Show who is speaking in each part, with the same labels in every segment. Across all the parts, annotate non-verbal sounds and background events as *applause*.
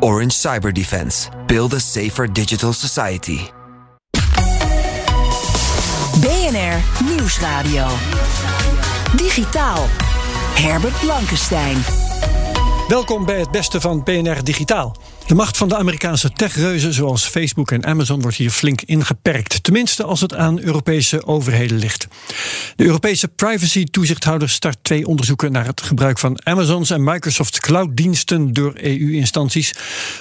Speaker 1: Orange Cyber Defense. Build a safer digital society.
Speaker 2: BNR Nieuwsradio. Digitaal. Herbert Blankenstein.
Speaker 3: Welkom bij het beste van BNR Digitaal. De macht van de Amerikaanse techreuzen zoals Facebook en Amazon wordt hier flink ingeperkt. Tenminste als het aan Europese overheden ligt. De Europese privacy-toezichthouder start twee onderzoeken naar het gebruik van Amazon's en Microsoft's clouddiensten door EU-instanties.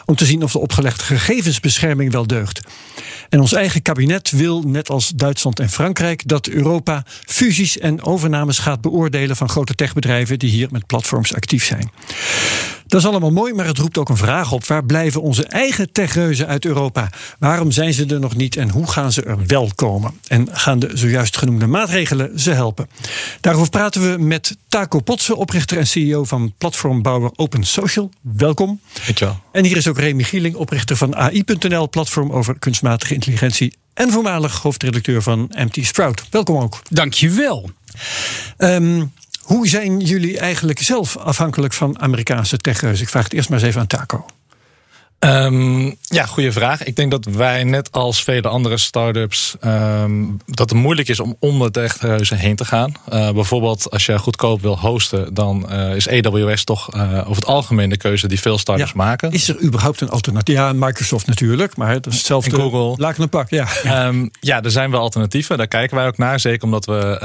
Speaker 3: Om te zien of de opgelegde gegevensbescherming wel deugt. En ons eigen kabinet wil, net als Duitsland en Frankrijk, dat Europa fusies en overnames gaat beoordelen van grote techbedrijven die hier met platforms actief zijn. Dat is allemaal mooi, maar het roept ook een vraag op. Waar blijven onze eigen techreuzen uit Europa? Waarom zijn ze er nog niet en hoe gaan ze er wel komen? En gaan de zojuist genoemde maatregelen ze helpen? Daarover praten we met Taco Potsen, oprichter en CEO van platformbouwer Open Social. Welkom.
Speaker 4: Dankjewel.
Speaker 3: En hier is ook Remy Gieling, oprichter van AI.nl, platform over kunstmatige intelligentie. En voormalig hoofdredacteur van MT Sprout. Welkom ook.
Speaker 5: Dankjewel.
Speaker 3: Um, hoe zijn jullie eigenlijk zelf afhankelijk van Amerikaanse techreuzen? Ik vraag het eerst maar eens even aan Taco.
Speaker 4: Um, ja, goede vraag. Ik denk dat wij, net als vele andere start-ups, um, dat het moeilijk is om om de techreuzen heen te gaan. Uh, bijvoorbeeld, als je goedkoop wil hosten, dan uh, is AWS toch uh, over het algemeen de keuze die veel start-ups
Speaker 3: ja.
Speaker 4: maken.
Speaker 3: Is er überhaupt een alternatief? Ja, Microsoft natuurlijk, maar dat is hetzelfde.
Speaker 4: En Google.
Speaker 3: Laat een pak, ja.
Speaker 4: Um, ja, er zijn wel alternatieven. Daar kijken wij ook naar. Zeker omdat we,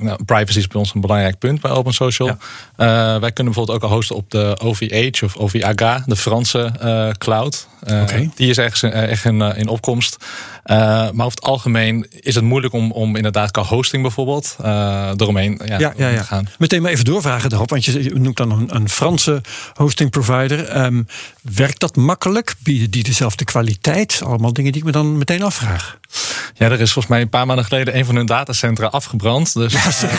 Speaker 4: nou, privacy is bij ons een belangrijk punt bij Open Social. Ja. wij kunnen bijvoorbeeld ook al hosten op de OVH of OVH, de Franse cloud. Uh, okay. Die is echt, echt in, in opkomst. Maar over het algemeen is het moeilijk om, om inderdaad qua hosting bijvoorbeeld eromheen ja,
Speaker 3: ja, ja, ja.
Speaker 4: te gaan.
Speaker 3: Meteen maar even doorvragen daarop, want je noemt dan een, een Franse hosting provider. Um, werkt dat makkelijk? Bieden die dezelfde kwaliteit? Allemaal dingen die ik me dan meteen afvraag.
Speaker 4: Ja, er is volgens mij een paar maanden geleden een van hun datacentra afgebrand. Dus,
Speaker 5: ja, *laughs*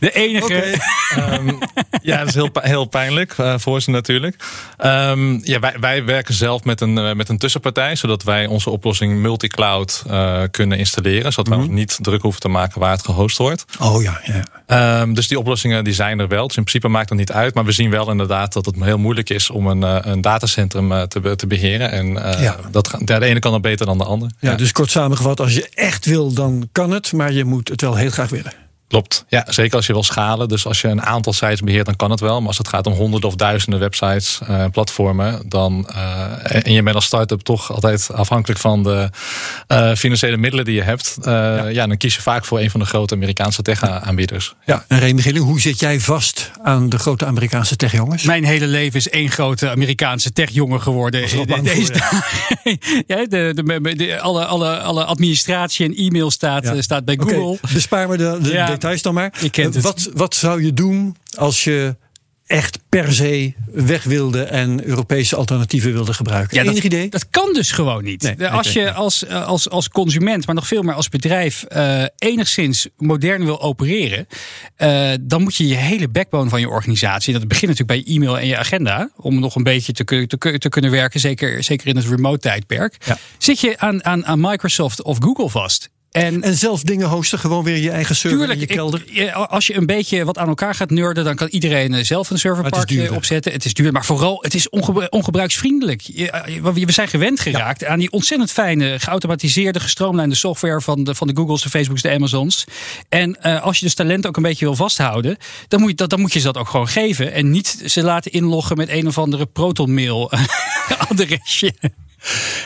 Speaker 5: de enige.
Speaker 4: Okay. Um, ja, dat is heel, heel pijnlijk uh, voor ze natuurlijk. Um, ja, wij, wij werken zelf met een, uh, met een tussenpartij, zodat wij onze oplossing multi-cloud uh, kunnen installeren. Zodat mm -hmm. we ons niet druk hoeven te maken waar het gehost wordt.
Speaker 3: Oh ja,
Speaker 4: ja. Um, dus die oplossingen die zijn er wel. Dus in principe maakt dat niet uit. Maar we zien wel inderdaad dat het heel moeilijk is om een, een datacentrum te, te beheren. En ja. dat, ja, de ene kan er beter dan de ander.
Speaker 3: Ja, dus kort samengevat, als je echt wil, dan kan het. Maar je moet het wel heel graag willen.
Speaker 4: Klopt. Ja, zeker als je wil schalen. Dus als je een aantal sites beheert, dan kan het wel. Maar als het gaat om honderden of duizenden websites en uh, platformen, dan uh, en je bent als start-up toch altijd afhankelijk van de uh, financiële middelen die je hebt. Ja. ja. dan kies je vaak voor een van de grote Amerikaanse tech-aanbieders.
Speaker 3: Ja. en Remy Gilling, hoe zit jij vast aan de grote Amerikaanse tech-jongens?
Speaker 5: Mijn hele leven is één grote Amerikaanse tech-jongen geworden. Deze ja, *laughs* de, de, de, alle, alle, alle administratie en e-mail staat, ja. staat bij Google.
Speaker 3: Okay. Bespaar me de, de ja. Details dan maar.
Speaker 5: Je kent het.
Speaker 3: Wat, wat zou je doen als je echt per se weg wilde en Europese alternatieven wilde gebruiken.
Speaker 5: Ja,
Speaker 3: Enig
Speaker 5: dat,
Speaker 3: idee?
Speaker 5: Dat kan dus gewoon niet.
Speaker 3: Nee,
Speaker 5: als je als, als, als consument, maar nog veel meer als bedrijf, uh, enigszins modern wil opereren, uh, dan moet je je hele backbone van je organisatie, dat begint natuurlijk bij e-mail en je agenda, om nog een beetje te, te, te kunnen werken, zeker, zeker in het remote tijdperk,
Speaker 3: ja.
Speaker 5: zit je aan, aan, aan Microsoft of Google vast.
Speaker 3: En, en zelf dingen hosten, gewoon weer je eigen server
Speaker 5: tuurlijk,
Speaker 3: in je kelder.
Speaker 5: Ik, als je een beetje wat aan elkaar gaat nerden, dan kan iedereen zelf een serverpark opzetten. Het is duur, maar vooral het is ongebru ongebruiksvriendelijk. We zijn gewend geraakt ja. aan die ontzettend fijne, geautomatiseerde, gestroomlijnde software van de, van de Googles, de Facebooks, de Amazons. En uh, als je dus talent ook een beetje wil vasthouden, dan moet, je dat, dan moet je ze dat ook gewoon geven. En niet ze laten inloggen met een of andere protonmail *laughs* adresje.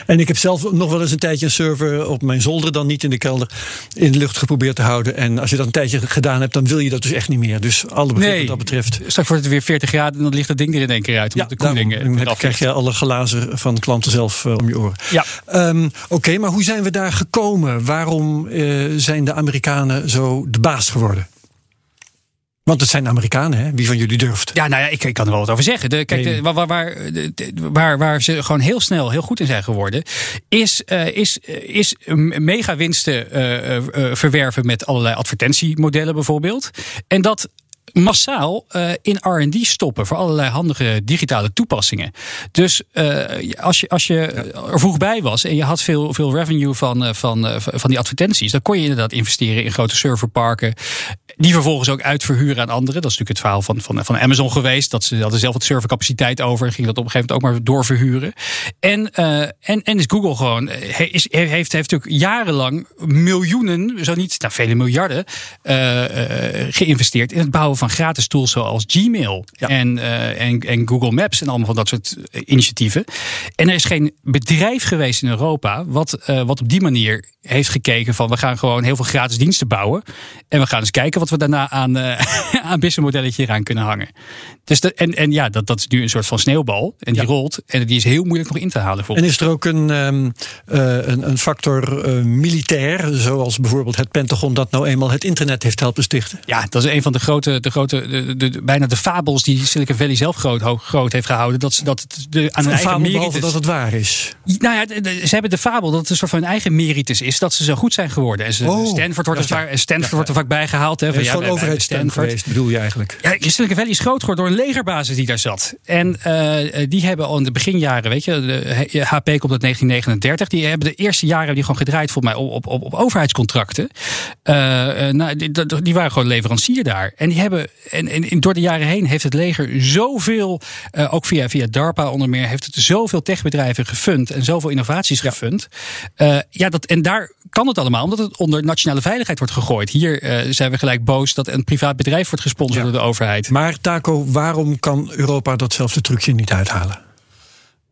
Speaker 3: En ik heb zelf nog wel eens een tijdje een server op mijn zolder, dan niet in de kelder, in de lucht geprobeerd te houden. En als je dat een tijdje gedaan hebt, dan wil je dat dus echt niet meer. Dus alle begrip
Speaker 5: nee,
Speaker 3: wat dat betreft.
Speaker 5: Straks wordt het weer 40 graden en dan ligt het ding er in één keer uit.
Speaker 3: Ja,
Speaker 5: de koeling,
Speaker 3: daarom, dan krijg je alle glazen van klanten zelf uh, om je oren.
Speaker 5: Ja.
Speaker 3: Um, Oké, okay, maar hoe zijn we daar gekomen? Waarom uh, zijn de Amerikanen zo de baas geworden? Want het zijn Amerikanen, hè? Wie van jullie durft?
Speaker 5: Ja, nou ja, ik, ik kan er wel wat over zeggen. De, kijk, de, waar, waar, waar, waar, ze gewoon heel snel heel goed in zijn geworden, is, uh, is, is mega winsten uh, uh, verwerven met allerlei advertentiemodellen bijvoorbeeld. En dat massaal uh, in RD stoppen voor allerlei handige digitale toepassingen. Dus uh, als je, als je er vroeg bij was en je had veel, veel revenue van, van, van die advertenties, dan kon je inderdaad investeren in grote serverparken. Die vervolgens ook uitverhuren aan anderen. Dat is natuurlijk het verhaal van, van, van Amazon geweest. Dat ze hadden zelf wat servercapaciteit over en gingen dat op een gegeven moment ook maar doorverhuren. En, uh, en, en is Google gewoon, is, heeft, heeft natuurlijk jarenlang miljoenen, zo niet, nou, vele miljarden, uh, geïnvesteerd in het bouwen van gratis tools zoals Gmail en, en, en Google Maps en allemaal van dat soort initiatieven. En er is geen bedrijf geweest in Europa wat, wat op die manier heeft gekeken van we gaan gewoon heel veel gratis diensten bouwen. En we gaan eens kijken wat we daarna aan, uh, *laughs* aan businessmodelletje eraan kunnen hangen. Dus en, en ja, dat, dat is nu een soort van sneeuwbal. En die rolt. En die is heel moeilijk nog in te halen.
Speaker 3: En is er ook een, um, uh, een, een, factor uh, militair, zoals bijvoorbeeld het Pentagon dat nou eenmaal het internet heeft helpen stichten?
Speaker 5: Ja, dat is een van de grote, de grote de, de, bijna de fabels die Silicon Valley zelf groot, groot heeft gehouden. Dat, ze, dat de, aan hun eigen merites...
Speaker 3: dat het waar is.
Speaker 5: Nou ja, ze hebben de fabel dat het een soort van hun eigen merites is dat ze zo goed zijn geworden. En ze, oh, Stanford wordt, er, vaak, Stanford wordt er vaak bijgehaald. Hè,
Speaker 3: van, ja, gewoon overheidssteun geweest, bedoel je eigenlijk?
Speaker 5: Ja, Silicon Valley is groot geworden door een legerbasis die daar zat. En uh, die hebben al in de beginjaren, weet je, de HP komt uit 1939. Die hebben de eerste jaren die gewoon gedraaid volgens mij op, op, op overheidscontracten. Uh, nou, die, die, waren gewoon leverancier daar. En die hebben, en, en, door de jaren heen heeft het leger zoveel, uh, ook via, via DARPA onder meer, heeft het zoveel techbedrijven gefund en zoveel innovaties ja. gefund. ja, dat, en daar kan het allemaal omdat het onder nationale veiligheid wordt gegooid. Hier zijn we gelijk boos dat een privaat bedrijf wordt gesponsord ja. door de overheid.
Speaker 3: Maar Taco, waarom kan Europa datzelfde trucje niet uithalen?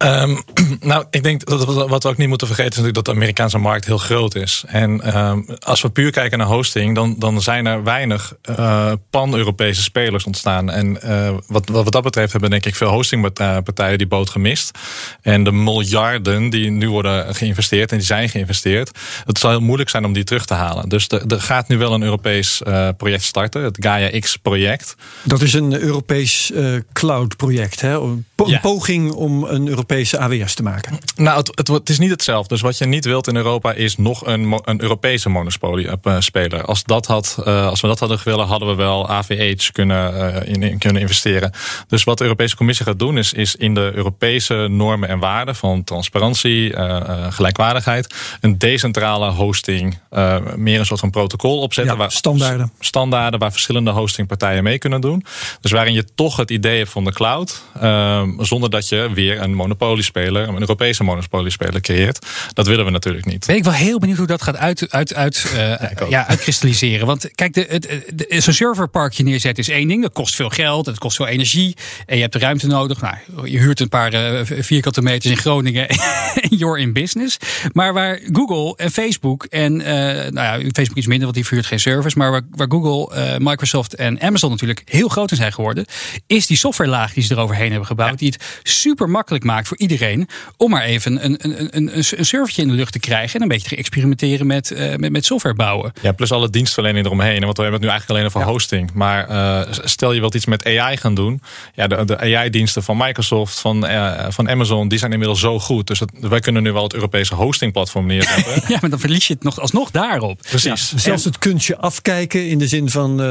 Speaker 4: Um, *clears throat* nou, ik denk dat wat we ook niet moeten vergeten is natuurlijk dat de Amerikaanse markt heel groot is. En um, als we puur kijken naar hosting, dan, dan zijn er weinig uh, pan-Europese spelers ontstaan. En uh, wat, wat dat betreft hebben denk ik veel hostingpartijen die boot gemist. En de miljarden die nu worden geïnvesteerd en die zijn geïnvesteerd, het zal heel moeilijk zijn om die terug te halen. Dus er, gaat nu wel een Europees uh, project starten, het Gaia X-project.
Speaker 3: Dat is een Europees cloud-project, hè? Een po ja. poging om een Europese AWS te maken?
Speaker 4: Nou, het, het, het, is niet hetzelfde. Dus wat je niet wilt in Europa is nog een, een Europese monopolie-speler. Eh, als, dat had, uh, als we dat hadden willen, hadden we wel AVH kunnen, uh, in, in, kunnen investeren. Dus wat de Europese Commissie gaat doen, is, is in de Europese normen en waarden van transparantie, gelijkwaardigheid, een decentrale hosting, meer een soort van protocol opzetten.
Speaker 3: Ja, waar, standaarden.
Speaker 4: Standaarden waar verschillende hostingpartijen mee kunnen doen. Dus waarin je toch het idee hebt van de cloud, zonder dat je weer een monopolie monopoliespeler, een Europese monopoliespeler creëert. Dat willen we natuurlijk niet.
Speaker 5: Ben ik wel heel benieuwd hoe dat gaat uit, uit, uit, uh, *laughs* ja, ja, uitkristalliseren. Want kijk, de, de, zo'n serverparkje neerzetten is één ding. Dat kost veel geld, het kost veel energie. En je hebt de ruimte nodig. Nou, je huurt een paar uh, vierkante meters in Groningen *laughs* en you're in business. Maar waar Google en Facebook en, uh, nou ja, Facebook iets minder, want die vuurt geen servers. Maar waar, waar Google, Microsoft en Amazon natuurlijk heel groot in zijn geworden, is die softwarelaag die ze eroverheen hebben gebouwd. Die het super makkelijk maakt voor iedereen om maar even een, een, een, een servertje in de lucht te krijgen en een beetje te experimenteren met, uh, met, met software bouwen.
Speaker 4: Ja, plus alle dienstverlening eromheen. Want we hebben het nu eigenlijk alleen over ja. hosting. Maar uh, stel je wilt iets met AI gaan doen. Ja, de, de AI-diensten van Microsoft, van, uh, van Amazon, die zijn inmiddels zo goed. Dus wij kunnen nu wel het Europese hostingplatform neerzetten. *laughs*
Speaker 5: ja, maar dan verlies je het nog alsnog daarop.
Speaker 4: Precies.
Speaker 3: Ja, zelfs het kunstje afkijken in de zin van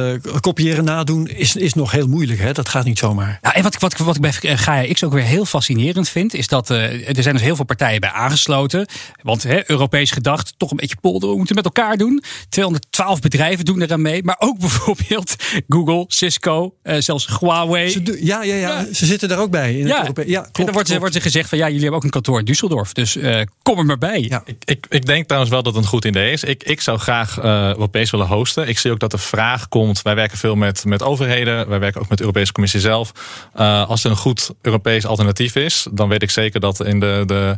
Speaker 3: kopiëren nadoen is, is nog heel moeilijk. Hè? Dat gaat niet zomaar.
Speaker 5: Ja, en wat, wat, wat ik bij Gaia X ook weer heel fascinerend vind, is dat uh, er zijn dus heel veel partijen bij aangesloten. Want he, Europees gedacht, toch een beetje polderen. We moeten met elkaar doen. 212 bedrijven doen eraan mee. Maar ook *laughs* bijvoorbeeld Google, Cisco, uh, zelfs Huawei.
Speaker 3: Ze ja, ja, ja, ja, ze zitten er ook bij. In
Speaker 5: ja. Het ja, klopt, en dan wordt, wordt er gezegd van ja, jullie hebben ook een kantoor in Düsseldorf. Dus uh, kom er maar bij.
Speaker 4: Ja. Ik, ik, ik, denk trouwens wel dat het een goed idee is. Ik, ik zou graag uh, Europees willen hosten. Ik zie ook dat de vraag komt. Wij werken veel met, met overheden. Wij werken ook met de Europese Commissie zelf. als er een goed Europees alternatief is, dan weet ik zeker dat in de, de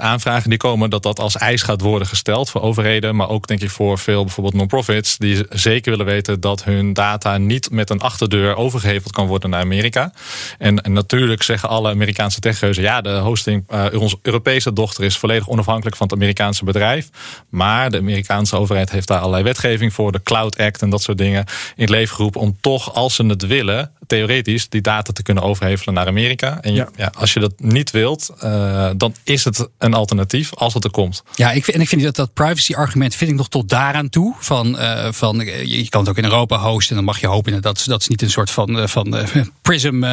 Speaker 4: aanvragen die komen, dat dat als eis gaat worden gesteld voor overheden. Maar ook denk ik voor veel bijvoorbeeld non-profits, die zeker willen weten dat hun data niet met een achterdeur overgeheveld kan worden naar Amerika. En, en natuurlijk zeggen alle Amerikaanse techreuzen, ja, de hosting, onze Europese dochter is volledig onafhankelijk van het Amerikaanse bedrijf. Maar de Amerikaanse overheid heeft daar allerlei wetgeving voor, de Cloud Act en dat soort dingen in het leven geroepen om toch, als ze het willen, theoretisch die data te kunnen overhevelen naar Amerika. En ja. als je dat niet wilt, uh, dan is het een alternatief als het er komt.
Speaker 5: Ja, ik vind, en ik vind dat dat privacy argument vind ik nog tot daaraan toe. Van, uh, van je kan het ook in Europa hosten en dan mag je hopen dat, dat ze niet een soort van, uh, van *laughs* prism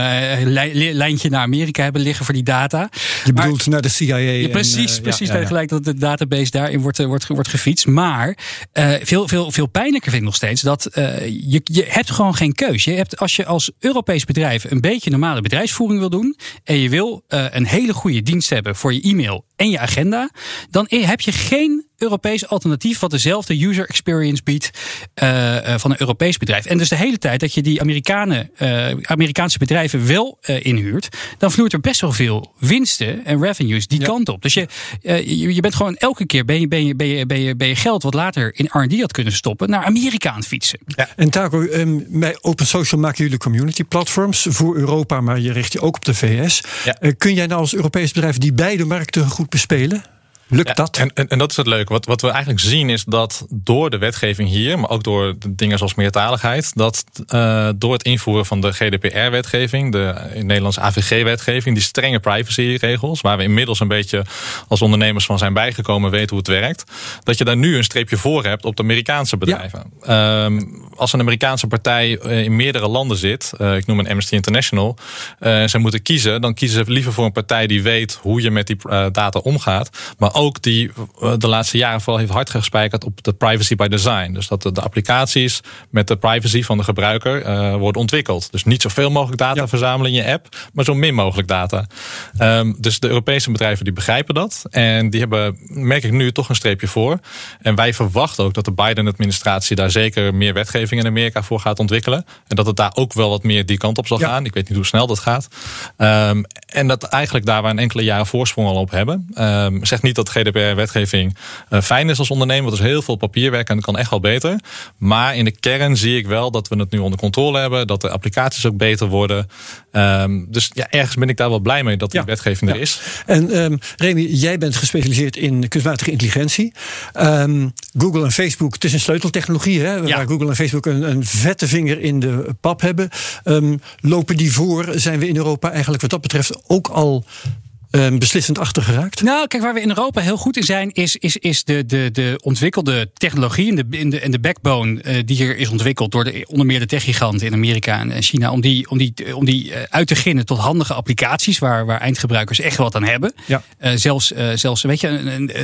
Speaker 5: lijntje naar Amerika hebben liggen voor die data.
Speaker 3: Je bedoelt naar de CIA.
Speaker 5: Ja, precies, precies. Ja, gelijk dat de database daarin wordt, wordt, wordt gefietst. Maar veel, veel, veel pijnlijker vind ik nog steeds dat je, je hebt gewoon geen keus. Je hebt als je als Europees bedrijf een beetje normale bedrijfsvoering wil doen en je wil uh, een hele goede dienst hebben voor je e-mail en je agenda, dan heb je geen Europees alternatief wat dezelfde user experience biedt uh, van een Europees bedrijf. En dus de hele tijd dat je die Amerikanen, uh, Amerikaanse bedrijven wel uh, inhuurt, dan vloeit er best wel veel winsten en revenues die kant op. Dus je, je, je, bent gewoon elke keer ben je, ben, je, ben, je, ben, je, ben je geld wat later in R&D had kunnen stoppen naar Amerika aan het fietsen.
Speaker 3: Ja. En Taco, um, bij Open Social maken jullie community platforms voor Europa, maar je richt je ook op de VS. Ja. kun jij nou als Europees bedrijf die beide markten goed bespelen? Lukt dat?
Speaker 4: En, en, en, dat is het leuke. Wat, wat we eigenlijk zien is dat door de wetgeving hier, maar ook door dingen zoals meertaligheid, dat uh, door het invoeren van de GDPR-wetgeving, de in Nederlands AVG-wetgeving, die strenge privacyregels, waar we inmiddels een beetje als ondernemers van zijn bijgekomen, weten hoe het werkt, dat je daar nu een streepje voor hebt op de Amerikaanse bedrijven. Ja. Um, als een Amerikaanse partij eh, in meerdere landen zit, uh, ik noem een Amnesty International, uh, ze moeten kiezen, dan kiezen ze liever voor een partij die weet hoe je met die data omgaat, maar ook die eh, de laatste jaren vooral heeft hard gespijkerd op de privacy by design. Dus dat de, applicaties met de privacy van de gebruiker uh, worden ontwikkeld. Dus niet zoveel mogelijk data verzamelen in je app, maar zo min mogelijk data. Um, dus de Europese bedrijven die begrijpen dat. En die hebben, merk ik nu, toch een streepje voor. En wij verwachten ook dat de Biden-administratie daar zeker meer wetgeving in Amerika voor gaat ontwikkelen. En dat het daar ook wel wat meer die kant op zal gaan. Ik weet niet hoe snel dat gaat. Um, en dat eigenlijk daar waar een enkele jaren voorsprong al op hebben. Um, zegt niet dat dat GDPR-wetgeving uh, fijn is als ondernemer. Want er is heel veel papierwerk en dat kan echt wel beter. Maar in de kern zie ik wel dat we het nu onder controle hebben. Dat de applicaties ook beter worden. Um, dus ja, ergens ben ik daar wel blij mee dat die wetgeving er is.
Speaker 3: En um, Remy, jij bent gespecialiseerd in kunstmatige intelligentie. Um, Google en Facebook, het is een sleuteltechnologie. Hè, waar Google en Facebook een, een, vette vinger in de pap hebben. lopen die voor? Zijn we in Europa eigenlijk wat dat betreft ook al um, beslissend achter geraakt?
Speaker 5: Nou, kijk, waar we in Europa heel goed in zijn, is, is, is de, de, de ontwikkelde technologie en de, in de, en de backbone uh, die hier is ontwikkeld door de, onder meer de techgiganten in Amerika en China, om die, om die, om die uh, uit te ginnen tot handige applicaties waar, waar eindgebruikers echt wat aan hebben. Ja. Uh, zelfs, zelfs, weet je,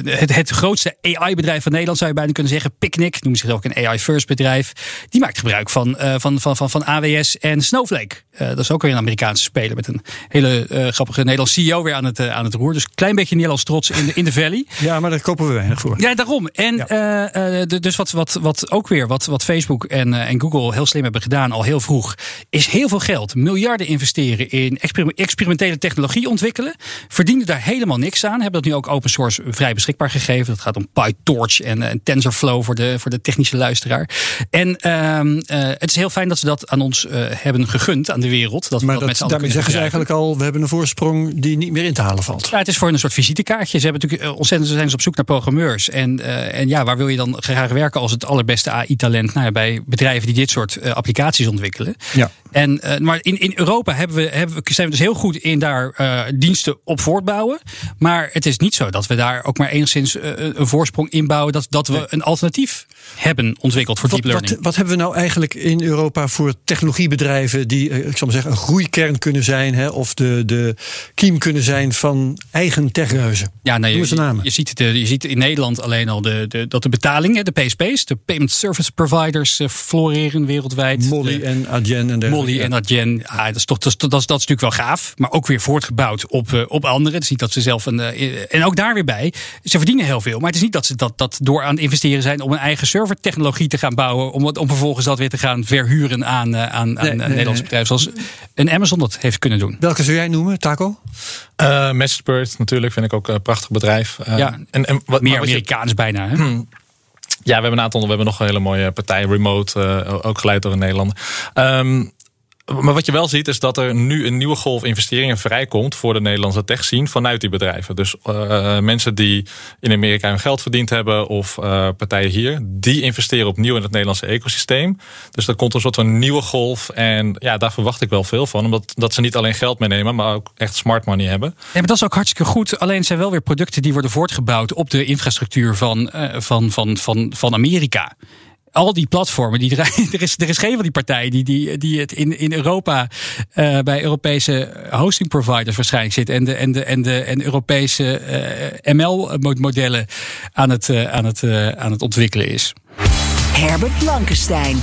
Speaker 5: het, het grootste AI-bedrijf van Nederland zou je bijna kunnen zeggen, Picnic, noemt zich ook een AI-first bedrijf, die maakt gebruik van, van, van, van, van AWS en Snowflake. dat is ook weer een Amerikaanse speler met een hele grappige Nederlandse CEO weer aan het aan het roer. Dus een klein beetje Nederlands trots in de, in de valley.
Speaker 3: Ja, maar daar kopen we weinig voor.
Speaker 5: Ja, daarom. En ja. Uh, dus wat, wat, wat ook weer, wat, wat Facebook en, uh, en Google heel slim hebben gedaan al heel vroeg, is heel veel geld, miljarden investeren in experimentele technologie ontwikkelen. Verdienen daar helemaal niks aan. Hebben dat nu ook open source vrij beschikbaar gegeven. Dat gaat om PyTorch en, en TensorFlow voor de, voor de technische luisteraar. En uh, het is heel fijn dat ze dat aan ons hebben gegund, aan de wereld. Dat
Speaker 3: maar dat, dat daarmee zeggen ze eigenlijk al, we hebben een voorsprong die niet meer in te halen valt.
Speaker 5: Ja, het is voor een soort visitekaartje. Ze hebben natuurlijk eh, ontzettend, ze zijn op zoek naar programmeurs. En, uh, en ja, waar wil je dan graag werken als het allerbeste AI-talent? Nou ja, bij bedrijven die dit soort uh, applicaties ontwikkelen. Ja. En, uh, maar in, in Europa hebben we, hebben we, zijn we dus heel goed in daar diensten op voortbouwen. Maar het is niet zo dat we daar ook maar enigszins een voorsprong inbouwen. Dat, dat we een alternatief hebben ontwikkeld voor
Speaker 3: wat,
Speaker 5: deep learning.
Speaker 3: Wat, wat, hebben we nou eigenlijk in Europa voor technologiebedrijven die, ik zal maar zeggen, een groeikern kunnen zijn, hè, of de, de kiem kunnen zijn zijn van eigen techreuzen?
Speaker 5: Ja,
Speaker 3: de
Speaker 5: je,
Speaker 3: namen.
Speaker 5: je, ziet het, eh, je ziet in Nederland alleen al de, de, dat de betalingen, de PSP's, de Payment Service Providers, eh, floreren wereldwijd.
Speaker 3: Molly
Speaker 5: De-
Speaker 3: en Adyen en dergelijke.
Speaker 5: Molly en Adyen, ah, dat, is toch, dat, is, dat, is, dat is natuurlijk wel gaaf. Maar ook weer voortgebouwd op, eh, op anderen. Het is niet dat ze zelf een. eh, en ook daar weer bij. Ze verdienen heel veel. Maar het is niet dat ze dat, dat door aan het investeren zijn om een eigen servertechnologie te gaan bouwen. Om, om vervolgens dat weer te gaan verhuren aan, eh, aan, aan
Speaker 3: Nee,
Speaker 5: een
Speaker 3: nee,
Speaker 5: bedrijf. Zoals een Amazon dat heeft kunnen doen.
Speaker 3: Welke zou jij noemen, Taco?
Speaker 4: Eh MessageBird natuurlijk vind ik ook een prachtig bedrijf. Eh,
Speaker 5: Ja,
Speaker 4: en, en wat,
Speaker 5: Meer
Speaker 4: je-
Speaker 5: Amerikaans bijna. Hè?
Speaker 4: Ja, we hebben een aantal. We hebben nog een hele mooie partij, Remote, eh, ook geleid door een Nederlander. Ehm, maar wat je wel ziet is dat er nu een nieuwe golf investeringen vrijkomt voor de Nederlandse tech scene vanuit die bedrijven. Dus eh, mensen die in Amerika hun geld verdiend hebben of eh, partijen hier, die investeren opnieuw in het Nederlandse ecosysteem. Dus er komt een soort van nieuwe golf en ja, daar verwacht ik wel veel van, omdat dat ze niet alleen geld meenemen, maar ook echt smart money hebben.
Speaker 5: Ja, maar dat is ook hartstikke goed. Alleen zijn wel weer producten die worden voortgebouwd op de infrastructuur van, eh, van, van, van, van Amerika. Al die platformen, die *laughs* er, is, er is geen van die partijen die, die, die het in, in Europa eh, bij Europese hosting providers waarschijnlijk zit. En de, en de, en de en Europese eh, ML-modellen aan het, eh, aan, het, aan het ontwikkelen is.
Speaker 2: Herbert Blankenstein.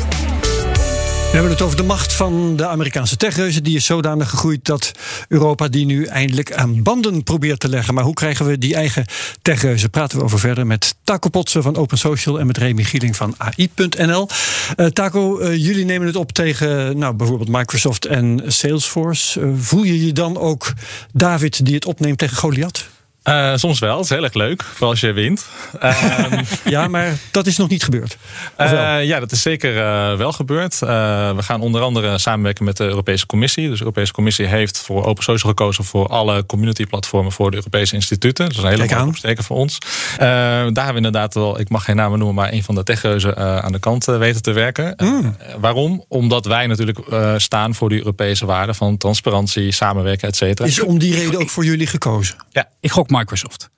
Speaker 3: We hebben het over de macht van de Amerikaanse techreuzen. Die is zodanig gegroeid dat Europa die nu eindelijk aan banden probeert te leggen. Maar hoe krijgen we die eigen techreuzen? Praten we over verder met Taco Potsen van Open Social en met Remy Gieling van AI.nl. Eh Taco, eh, jullie nemen het op tegen nou, bijvoorbeeld Microsoft en Salesforce. Eh, voel je je dan ook David die het opneemt tegen Goliath?
Speaker 4: Eh, soms wel, het is heel erg leuk, vooral als je wint. Ehm, *laughs*
Speaker 3: Ja, maar dat is nog niet gebeurd.
Speaker 4: Eh, ja, dat is zeker eh, wel gebeurd. Eh, we gaan onder andere samenwerken met de Europese Commissie. Dus de Europese Commissie heeft voor Open Social gekozen voor alle community platformen voor de Europese instituten. Dat is een hele mooie
Speaker 3: aan.
Speaker 4: opsteken voor ons. Eh, daar hebben we inderdaad wel, ik mag geen namen noemen, maar een van de techreuzen eh, aan de kant weten te werken.
Speaker 3: Hmm.
Speaker 4: waarom? Omdat wij natuurlijk eh, staan voor die Europese waarden van transparantie, samenwerken, et cetera.
Speaker 3: Is om die reden ook voor jullie gekozen?
Speaker 4: Ja,
Speaker 5: Ik gok Microsoft.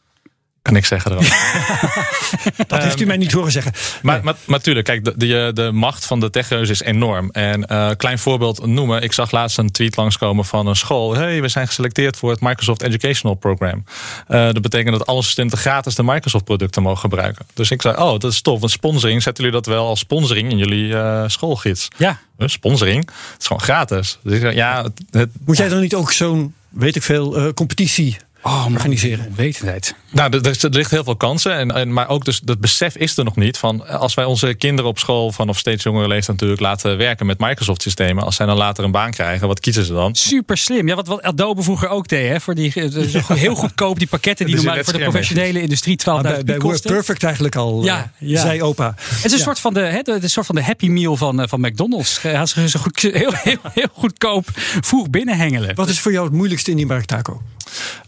Speaker 4: kan ik zeggen erover. *laughs* *laughs*
Speaker 3: Dat heeft u mij niet horen zeggen.
Speaker 4: Maar, maar, maar tuurlijk, kijk, de, de, de macht van de techreuzen is enorm. En eh klein voorbeeld noemen. Ik zag laatst een tweet langskomen van een school. hey, we zijn geselecteerd voor het Microsoft Educational Program. Eh, dat betekent dat alle studenten gratis de Microsoft producten mogen gebruiken. Dus ik zei, oh, dat is tof. Want sponsoring, zetten jullie dat wel als sponsoring in jullie eh, schoolgids?
Speaker 5: Ja.
Speaker 4: Sponsoring? Het is gewoon gratis. Dus ik zei, ja, het, het-
Speaker 3: Moet jij dan niet ook zo'n, weet ik veel, eh, competitie
Speaker 5: Oh,
Speaker 3: organiseren?
Speaker 5: Onwetendheid.
Speaker 4: Nou, er, ligt heel veel kansen. En, en, maar ook dus dat besef is er nog niet. Van als wij onze kinderen op school vanaf steeds jongere leeftijd natuurlijk laten werken met Microsoft systemen. Als zij dan later een baan krijgen, wat kiezen ze dan?
Speaker 5: Super slim. Ja, wat, wat Adobe vroeger ook deed. Hè, voor die, eh, heel *laughs* goedkoop die pakketten die normaal voor de professionele industrie 12.000
Speaker 3: Maar bij, bij. WordPerfect eigenlijk al,
Speaker 5: Ja,
Speaker 3: eh,
Speaker 5: ja.
Speaker 3: zei opa.
Speaker 5: Het is een soort van de, hè, de, de soort van de Happy Meal van, eh, van McDonald's. Hij ze zo goed, *laughs* heel, heel, heel goedkoop vroeg binnenhengelen.
Speaker 3: Wat is voor jou het moeilijkste in die markt, Taco?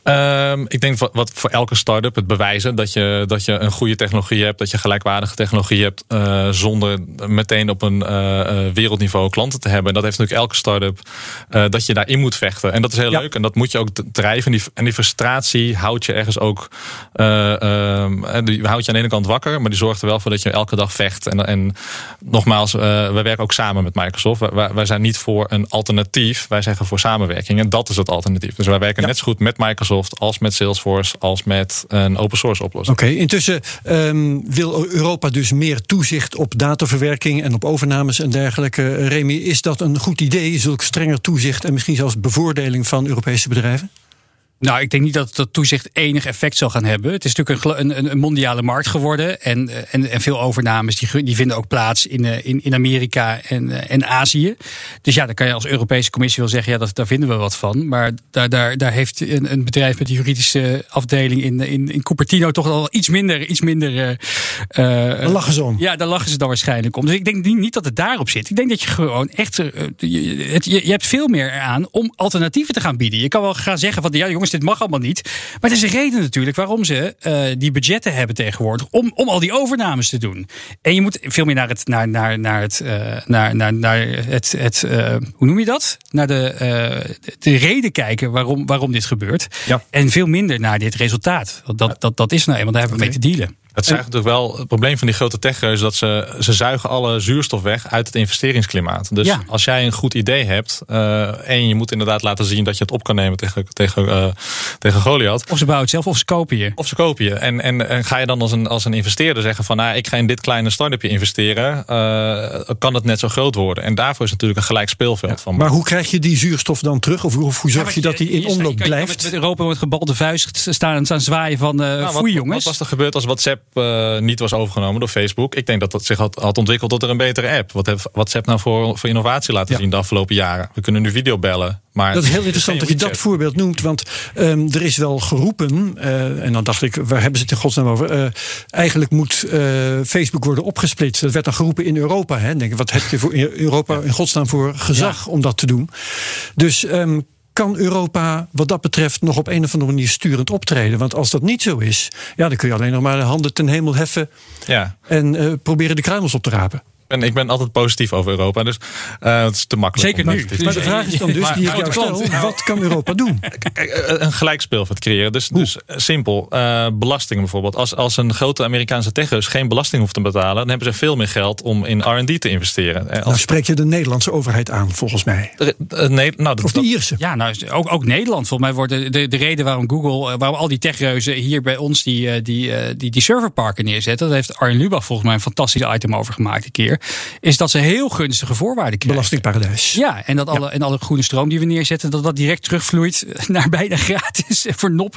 Speaker 4: Ehm, ik denk wat, wat voor elke start-up het bewijzen dat je, dat je een goede technologie hebt, dat je gelijkwaardige technologie hebt, eh, zonder meteen op een eh, eh, wereldniveau klanten te hebben. Dat heeft natuurlijk elke start-up, dat je daarin moet vechten. En dat is heel
Speaker 3: Ja.
Speaker 4: leuk en dat moet je ook drijven. En die, en die frustratie houdt je ergens ook, eh, ehm, eh, die houdt je aan de ene kant wakker, maar die zorgt er wel voor dat je elke dag vecht. En, en nogmaals, we werken ook samen met Microsoft. Wij- Wij, wij zijn niet voor een alternatief, wij zeggen voor samenwerking. En dat is het alternatief. Dus wij werken
Speaker 3: Ja.
Speaker 4: net zo goed met Microsoft als met Salesforce als met een open source oplossing.
Speaker 3: Oké, intussen ehm, wil Europa dus meer toezicht op dataverwerking en op overnames en dergelijke. Remy, is dat een goed idee, zulk strenger toezicht en misschien zelfs bevoordeling van Europese bedrijven?
Speaker 5: Nou, ik denk niet dat dat toezicht enig effect zal gaan hebben. Het is natuurlijk een, een, een mondiale markt geworden. En, eh, en, en veel overnames die, die vinden ook plaats in, eh, in, in Amerika en, eh, en Azië. Dus ja, dan kan je als Europese Commissie wel zeggen: ja, dat, daar vinden we wat van. Maar daar, daar, daar heeft een, een bedrijf met een juridische afdeling in, in, in Cupertino toch al iets minder. Iets minder
Speaker 3: Daar lachen ze om.
Speaker 5: ja, daar lachen ze dan waarschijnlijk om. Dus ik denk niet, dat het daarop zit. Ik denk dat je gewoon echt. je, het- je, je hebt veel meer aan om alternatieven te gaan bieden. Je kan wel gaan zeggen van ja, jongens, dit mag allemaal niet. Maar er is een reden natuurlijk waarom ze eh, die budgetten hebben tegenwoordig. Om, om al die overnames te doen. En je moet veel meer naar het, naar, naar, naar het, eh, naar, naar, naar het, het eh, hoe noem je dat? Naar de, de reden kijken waarom, waarom dit gebeurt.
Speaker 4: Ja.
Speaker 5: En veel minder naar dit resultaat. Want dat, dat, dat is nou eenmaal, daar hebben we mee te dealen.
Speaker 4: Het zuigt natuurlijk wel. Het probleem van die grote techreuzen dat ze, ze zuigen alle zuurstof weg uit het investeringsklimaat. Dus
Speaker 5: Ja.
Speaker 4: als jij een goed idee hebt, eh en je moet inderdaad laten zien dat je het op kan nemen tegen, tegen, eh, tegen Goliath.
Speaker 5: Of ze bouwen het zelf of ze kopen je.
Speaker 4: Of ze kopen je. En, en, en ga je dan als een, als een investeerder zeggen van nou, ik ga in dit kleine start-upje investeren, eh, kan het net zo groot worden. En daarvoor is natuurlijk een gelijk speelveld van.
Speaker 3: Maar hoe krijg je die zuurstof dan terug? Of hoe, of hoe zorg je dat die in omloop blijft?
Speaker 5: Met, met Europa met gebalde vuist staan, staan zwaaien van eh
Speaker 4: Nou, wat,
Speaker 5: foei
Speaker 4: wat
Speaker 5: jongens.
Speaker 4: was er gebeurd als WhatsApp eh, niet was overgenomen door Facebook? Ik denk dat dat zich had, had ontwikkeld tot er een betere app. Wat heeft WhatsApp nou voor, voor innovatie laten
Speaker 3: Ja.
Speaker 4: zien de afgelopen jaren? We kunnen nu video bellen. Maar
Speaker 3: Dat is heel interessant *laughs* dat je dat voorbeeld noemt. Want ehm, er is wel geroepen, eh, en dan dacht ik, waar hebben ze het in godsnaam over? Eh, eigenlijk moet Facebook worden opgesplitst. Dat werd dan geroepen in Europa. Hè. Denk, ik, wat heb je voor Europa in godsnaam voor gezag om dat te doen? Dus ehm, kan Europa wat dat betreft nog op een of andere manier sturend optreden? Want als dat niet zo is, ja, dan kun je alleen nog maar de handen ten hemel heffen
Speaker 4: Ja.
Speaker 3: en eh, proberen de kruimels op te rapen.
Speaker 4: En ik ben altijd positief over Europa, dus eh, het is te makkelijk.
Speaker 5: Zeker nu.
Speaker 3: Maar de vraag is dan dus,
Speaker 5: Maar
Speaker 3: die ik jou stel, wat kan Europa doen? *laughs*
Speaker 4: Eh, een gelijk speelveld creëren. Dus, dus eh, simpel. Eh, belastingen bijvoorbeeld. Als, als een grote Amerikaanse techreus geen belasting hoeft te betalen, dan hebben ze veel meer geld om in R&D te investeren.
Speaker 3: Nou
Speaker 4: Als,
Speaker 3: spreek je de Nederlandse overheid aan, volgens mij.
Speaker 4: nee, nou, dat,
Speaker 3: Of de
Speaker 4: dat-
Speaker 3: Ierse.
Speaker 5: Ja, nou, ook, ook Nederland. Volgens mij wordt de, de, de reden waarom Google, waarom al die techreuzen hier bij ons die, die, die, die serverparken neerzetten. Dat heeft Arjen Lubach volgens mij een fantastisch item over gemaakt een keer. Is dat ze heel gunstige voorwaarden krijgen.
Speaker 3: Belastingparadijs.
Speaker 5: Ja, en dat alle, en alle groene stroom die we neerzetten, dat dat direct terugvloeit *laughs* naar bijna gratis *laughs* voor nop.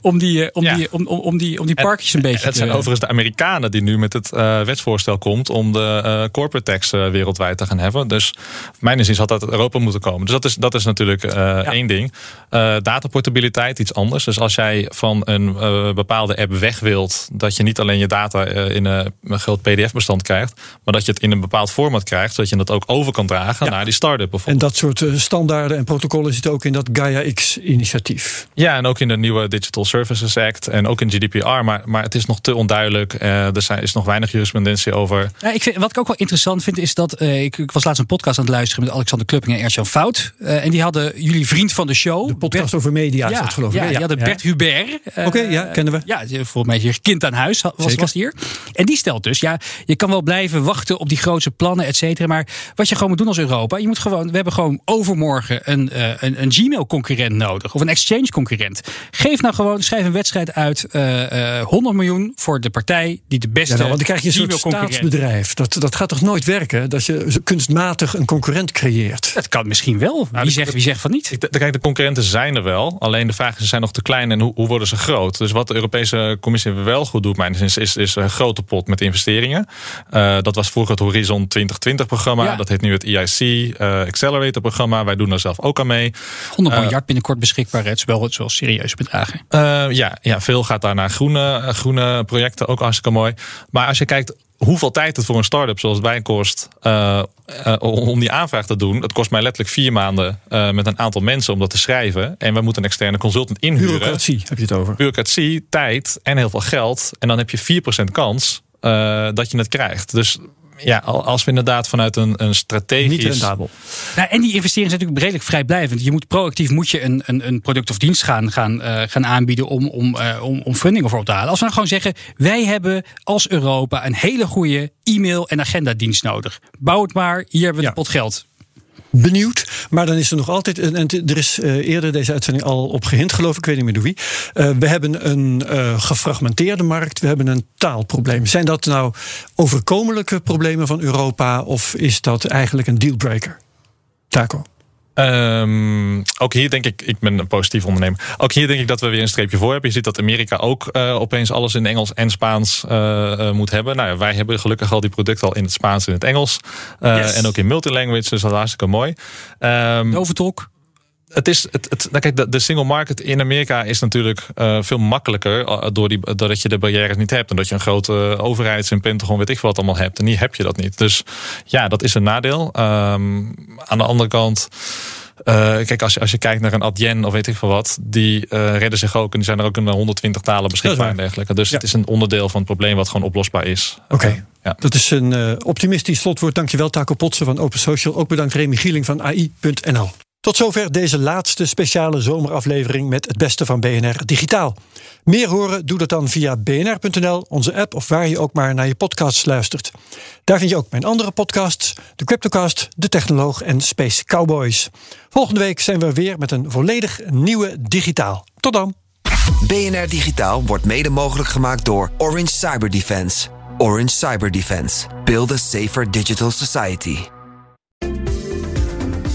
Speaker 5: Om die, eh, om
Speaker 4: Ja.
Speaker 5: die, om, om, om die, om die parkjes een beetje
Speaker 4: Het zijn overigens de Amerikanen die nu met het eh, wetsvoorstel komt om de eh, corporate tax wereldwijd te gaan heffen. Dus mijn inziens had dat uit Europa moeten komen. Dus dat is, dat is natuurlijk eh, één ding. Eh dataportabiliteit, iets anders. Dus als jij van een eh, bepaalde app weg wilt, dat je niet alleen je data in een, een groot PDF-bestand krijgt, maar dat je het in een bepaald format krijgt, zodat je dat ook over kan dragen naar die start-up
Speaker 3: En
Speaker 4: bijvoorbeeld.
Speaker 3: dat soort eh, standaarden en protocollen zitten ook in dat Gaia X-initiatief.
Speaker 4: Ja, en ook in de nieuwe Digital Services Act en ook in GDPR. Maar, maar het is nog te onduidelijk. Eh, er zijn, is nog weinig jurisprudentie over.
Speaker 5: Ja, ik vind, wat ik ook wel interessant vind is dat eh, ik, ik was laatst een podcast aan het luisteren met Alexander Klupping en Ernst-Jan Fout. Eh, en die hadden jullie vriend van de show.
Speaker 3: De podcast
Speaker 5: Bert-
Speaker 3: over media is
Speaker 5: ja,
Speaker 3: dat geloof ik.
Speaker 5: ja, die hadden Bert Hubert.
Speaker 3: Oké, ja, kennen we.
Speaker 5: Ja, volgens mij is hier kind aan huis was,
Speaker 3: Zeker.
Speaker 5: was hier. En die stelt dus, ja, je kan wel blijven wachten op die grootse plannen, et cetera. Maar wat je gewoon moet doen als Europa, je moet gewoon, we hebben gewoon overmorgen een, eh, een, een Gmail-concurrent nodig. Of een Exchange-concurrent. Geef nou gewoon, schrijf een wedstrijd uit eh, eh, 100 miljoen voor de partij die de beste
Speaker 3: Ja, nou, want dan krijg je een soort staatsbedrijf. Dat, dat gaat toch nooit werken? Dat je kunstmatig een concurrent creëert.
Speaker 5: Dat kan misschien wel. Wie,
Speaker 4: die-
Speaker 5: zegt, wie zegt van niet?
Speaker 4: Ik- Kijk, de concurrenten zijn er wel. Alleen de vraag is, ze zijn nog te klein en hoe, hoe worden ze groot? Dus wat de Europese Commissie wel goed doet, mijn inziens, is, is een grote pot met investeringen. Eh, dat was vroeger het Horizon 2020-programma.
Speaker 5: Ja.
Speaker 4: Dat heet nu het EIC eh, Accelerator-programma. Wij doen daar zelf ook aan mee.
Speaker 5: 100
Speaker 4: Eh,
Speaker 5: miljard binnenkort beschikbaar. Het is wel, het is wel serieuze bedragen.
Speaker 4: Eh, ja, ja, veel gaat daar naar groene, groene projecten, ook hartstikke mooi. Maar als je kijkt hoeveel tijd het voor een start-up zoals wij kost om die aanvraag te doen. Het kost mij letterlijk vier maanden eh, met een aantal mensen om dat te schrijven. En we moeten een externe consultant inhuren.
Speaker 3: Bureaucratie heb je het over.
Speaker 4: Bureaucratie, tijd en heel veel geld. En dan heb je 4% kans eh, dat je het krijgt. Dus ja, al- als we inderdaad vanuit een, een strategisch...
Speaker 3: Niet rendabel.
Speaker 5: Nou, en die investeringen zijn natuurlijk redelijk vrijblijvend. Je moet proactief moet je een, een, een product of dienst gaan, gaan, eh, gaan aanbieden om, om, eh, om, om funding ervoor op te halen. Als we nou gewoon zeggen, wij hebben als Europa een hele goede e-mail- en agendadienst nodig. Bouw het maar, hier hebben we
Speaker 3: Ja.
Speaker 5: de pot geld.
Speaker 3: Benieuwd. Maar dan is er nog altijd. En er is eh, eerder deze uitzending al op gehint, geloof ik. Ik weet niet meer door wie. Eh, we hebben een eh, gefragmenteerde markt. We hebben een taalprobleem. Zijn dat nou overkomelijke problemen van Europa? Of is dat eigenlijk een dealbreaker? Taco.
Speaker 4: Ehm, ook hier denk ik, ik ben een positief ondernemer. Ook hier denk ik dat we weer een streepje voor hebben. Je ziet dat Amerika ook eh, opeens alles in Engels en Spaans eh, eh, moet hebben. Nou ja, wij hebben gelukkig al die producten al in het Spaans en in het Engels.
Speaker 5: Yes.
Speaker 4: En ook in multilanguage, dus dat is hartstikke mooi. Ehm,
Speaker 5: Doventolk.
Speaker 4: Het is, het, het, nou kijk, de, de single market in Amerika is natuurlijk eh, veel makkelijker. eh, Door die, doordat je de barrières niet hebt. En dat je een grote overheids- en Pentagon, weet ik veel wat allemaal hebt. En hier heb je dat niet. Dus ja, dat is een nadeel. Ehm, aan de andere kant. eh, kijk, als je, als je kijkt naar een Adyen of weet ik veel wat, die eh, redden zich ook en die zijn er ook in 120 talen beschikbaar en dergelijke. Dus
Speaker 3: Ja.
Speaker 4: het is een onderdeel van het probleem wat gewoon oplosbaar is.
Speaker 3: Oké.
Speaker 4: Eh, ja.
Speaker 3: Dat is een eh, optimistisch slotwoord. Dankjewel Taco Potsen van Open Social. Ook bedankt Remy Gieling van AI.nl. Tot zover deze laatste speciale zomeraflevering met het beste van BNR Digitaal. Meer horen doe dat dan via bnr.nl, onze app of waar je ook maar naar je podcasts luistert. Daar vind je ook mijn andere podcasts, de Cryptocast, de Technoloog en Space Cowboys. Volgende week zijn we weer met een volledig nieuwe digitaal. Tot dan.
Speaker 1: BNR Digitaal wordt mede mogelijk gemaakt door Orange Cyber Defense. Orange Cyber Defense. Build a safer digital society.